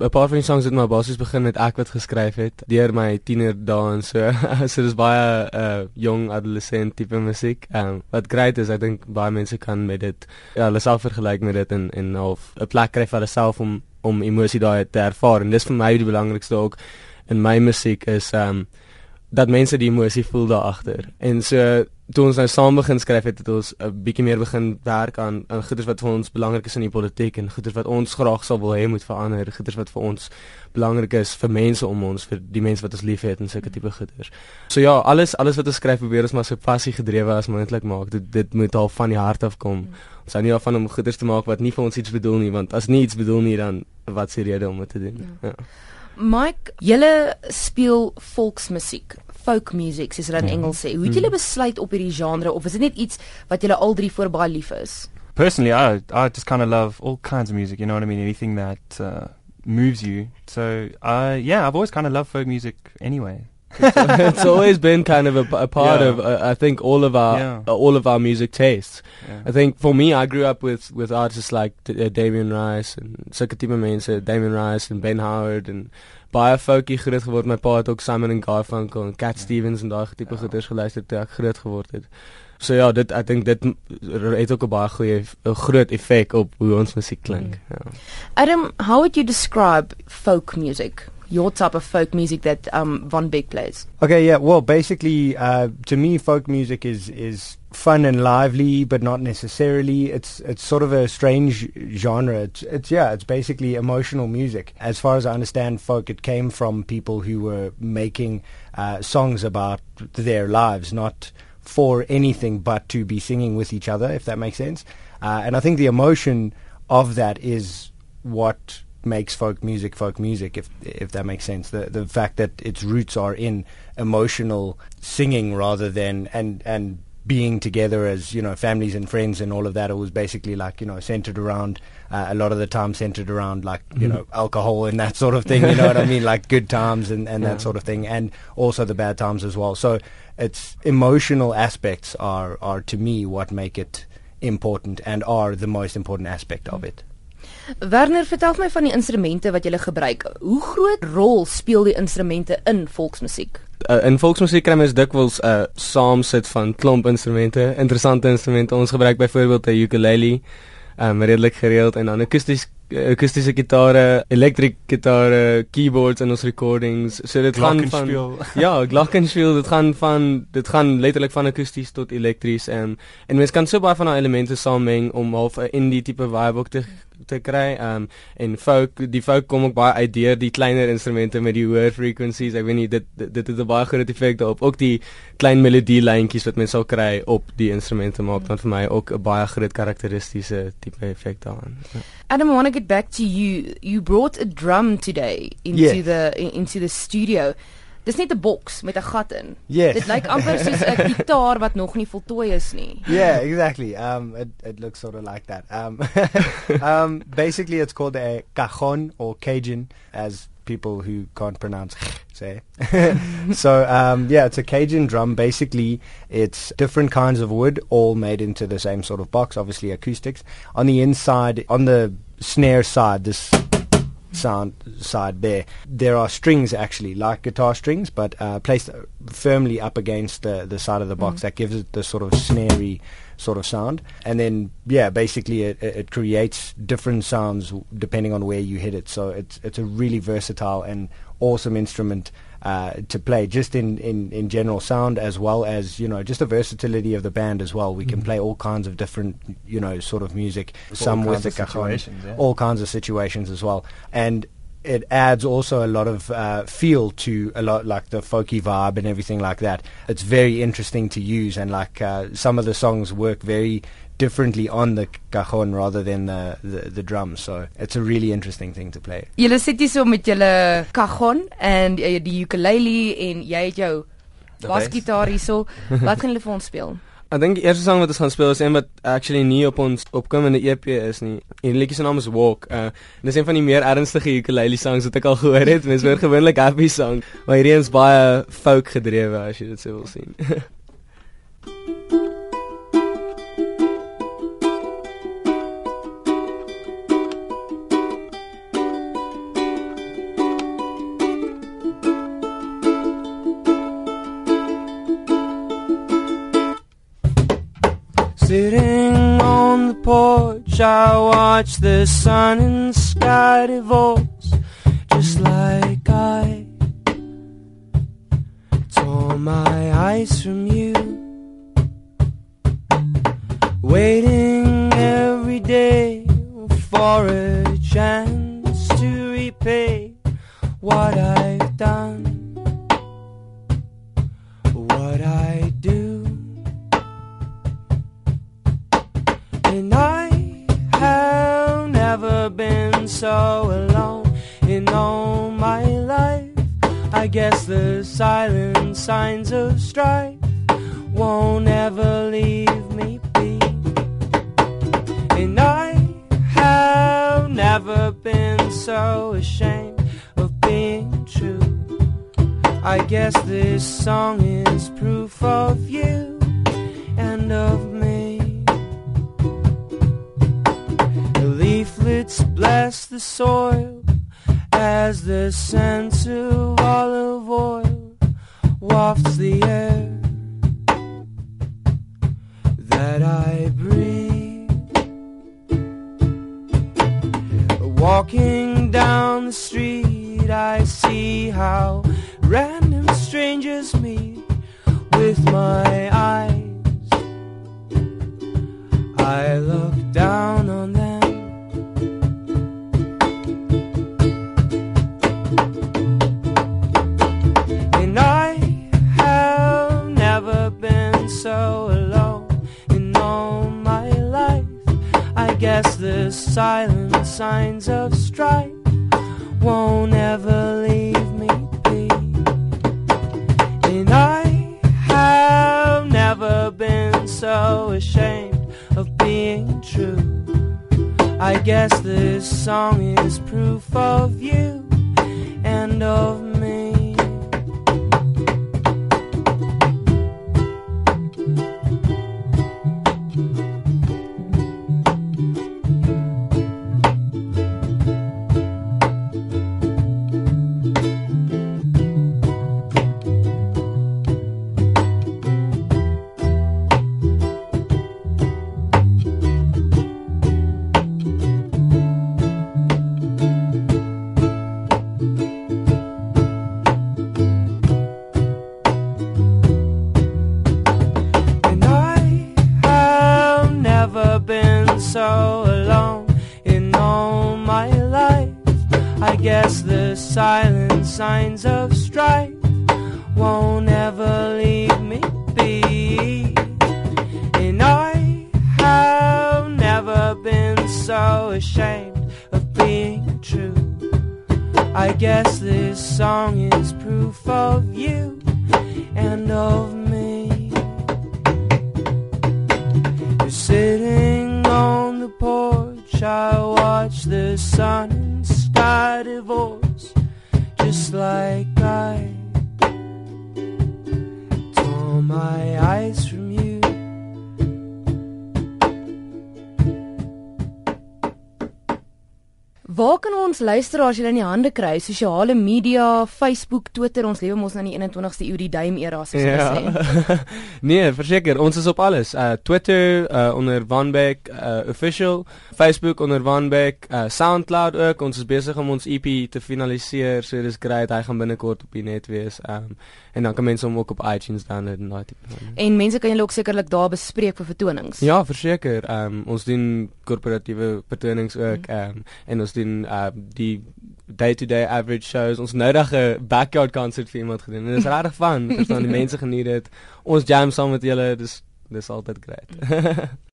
'n paar van die songs het maar basies begin met ek wat geskryf het deur my tiener dae en so. so dis baie uh jong adolescent tipe musiek. Ehm um, wat great is, ek dink baie mense kan met dit ja, hulle self vergelyk met dit en en half 'n plek kry vir hulle self om om emosie daai te ervaar en dis vir my die belangrikste ook in my musiek is ehm um, dat mense die emosie voel daar agter. En so toe ons nou saam begin skryf het, het ons 'n bietjie meer begin werk aan aan goeders wat vir ons belangrik is in die politiek en goeders wat ons graag sal wil hê moet verander, goeders wat vir ons belangrik is vir mense om ons, vir die mense wat ons liefhet en sulke tipe goeders. So ja, alles alles wat ons skryf probeer ons maar so passie gedrewe as moontlik maak. Dit dit moet al van die hart af kom. Ons hou nie af van om goeders te maak wat nie vir ons iets bedoel nie, want as nie iets bedoel nie dan wat die rede om dit te doen? Ja. ja. Mike, julle speel volksmusiek, folk music soos hulle in. Engels sê. Hoe het julle besluit op hierdie genre of is dit net iets wat julle al drie voor baie lief is? Personally, I I just kind of love all kinds of music. You know what I mean? Anything that uh, moves you. So, uh, yeah, I've always kind of loved folk music anyway. it's always been kind of a, a part Yeah. of uh, I think all of our Yeah. uh, all of our music tastes. Yeah. I think for me, I grew up with with artists like D- uh, Damien Rice and Sakatima Mense, Damien Rice and Ben Howard and baie folkie groot geword. My pa het ook Simon and Garfunkel en Cat Stevens en daai tipe Ja. goeders geluister toe ek groot geword het. So ja, dit ek dink dit het ook 'n baie goeie 'n groot effek op hoe ons musiek klink. Mm. Ja. Adam, how would you describe folk music? Your type of folk music that um Von Beck plays. Okay, yeah. Well, basically, uh, to me, folk music is is fun and lively, but not necessarily. It's it's sort of a strange genre. It's it's yeah. It's basically emotional music. As far as I understand, folk it came from people who were making uh, songs about their lives, not for anything but to be singing with each other. If that makes sense. Uh, and I think the emotion of that is what makes folk music folk music if if that makes sense the the fact that its roots are in emotional singing rather than and and being together as you know families and friends and all of that it was basically like you know centered around uh, a lot of the time centered around like you Mhm. know alcohol and that sort of thing you know what i mean like good times and and Yeah. that sort of thing and also the bad times as well so its emotional aspects are are to me what make it important and are the most important aspect of it Werner, vertel my van die instrumente wat julle gebruik. Hoe groot rol speel die instrumente in volksmusiek? uh, in volksmusiek kry mens dikwels 'n uh, saamsit van klomp instrumente, interessante instrumente. Ons gebruik byvoorbeeld 'n ukulele, um redelik gereeld en dan akoesties akoestiese gitare, elektriese gitare, keyboards in ons recordings. So dit gaan van ja, glockenspiel, dit gaan van dit gaan letterlik van akoesties tot elektries en en mens kan so baie van daai elemente saammeng om half 'n indie tipe vibe ook te te kry. Um en folk, die folk kom ook baie uit deur die kleiner instrumente met die hoër frequencies. Ek weet nie dit dit, dit het 'n baie groot effek daarop. Ook die klein melodie lyntjies wat mens sal kry op die instrumente maak dan vir my ook 'n baie groot karakteristiese tipe effek daarin. Ja. Adam, I want to get back to you. You brought a drum today into Yes. the in, into the studio. Dis net 'n boks met 'n gat in. Yes. Dit lyk amper soos 'n gitaar wat nog nie voltooi is nie. yeah, exactly. Um, it, it looks sort of like that. Um, um, basically, it's called a cajon or Cajun, as people who can't pronounce say. so, um, yeah, it's a Cajun drum. Basically, it's different kinds of wood, all made into the same sort of box. Obviously, acoustics. On the inside, on the snare side, this sound side there. There are strings actually, like guitar strings, but uh, placed firmly up against the, the side of the box. Mhm. That gives it the sort of snary sort of sound. And then, yeah, basically it, it it creates different sounds depending on where you hit it. So it's it's a really versatile and awesome instrument. Uh, to play just in, in, in general sound as well as you know just the versatility of the band as well we can Mhm. play all kinds of different you know sort of music For some all with the cajon yeah. all kinds of situations as well. And it adds also a lot of uh, feel to a lot like the folky vibe and everything like that. It's very interesting to use, and like uh, some of the songs work very differently on the cajon rather than the, the the drums. So it's a really interesting thing to play. Julle sit hier so met julle cajon en die, die ukulele en jy het jou basgitaar hierso. Wat gaan julle vir ons speel? Ek dink die eerste sang wat ons gaan speel is een wat actually nie op ons opkomende EP is nie. En die liedjie se naam is Walk. Uh en dis een van die meer ernstige ukulele songs wat ek al gehoor het. Mense hoor gewoonlik happy song, maar hierdie een is baie folk gedrewe as jy dit sou wil sien. Sitting on the porch, I watch the sun and sky divorce, just like I tore my eyes from you. Waiting every day for a chance to repay what I've done, what I And I have never been so alone in all my life. I guess the silent signs of strife won't ever leave me be. And I have never been so ashamed of being true. I guess this song is proof of you and of bless the soil as the scent of olive oil wafts the air that I breathe. Walking down the street, I see how random strangers meet with my eyes. I look ashamed of being true. I guess this song is proof of you and of me. Alone in all my life. I guess the silent signs of strife won't ever leave me be. And I have never been so ashamed of being true. I guess this song is proof of you and of me. You're sitting porch, I watch the sun and sky divorce, just like I Waar kan ons luisteraars julle in die hande kry? Sosiale media, Facebook, Twitter, ons lewe mos nou in die 21ste eeu, die duim era soos hulle sê. nee, verseker, ons is op alles. Uh Twitter uh onder Vanbeck uh official, Facebook onder Vanbeck, uh SoundCloud ook. Ons is besig om ons EP te finaliseer, so dis great. Hy gaan binnekort op die net wees. Um en dan kan mense hom ook op iTunes download en daai tipe van. En mense kan julle ook sekerlik daar bespreek vir vertonings. Ja, verseker. Um ons doen korporatiewe vertonings ook um en ons doen uh die day-to-day average shows. Ons nou dag 'n backyard concert vir iemand gedoen. En dit is regtig fun. Verstaan die mense geniet dit. Ons jam saam met julle. Dis dis altyd great.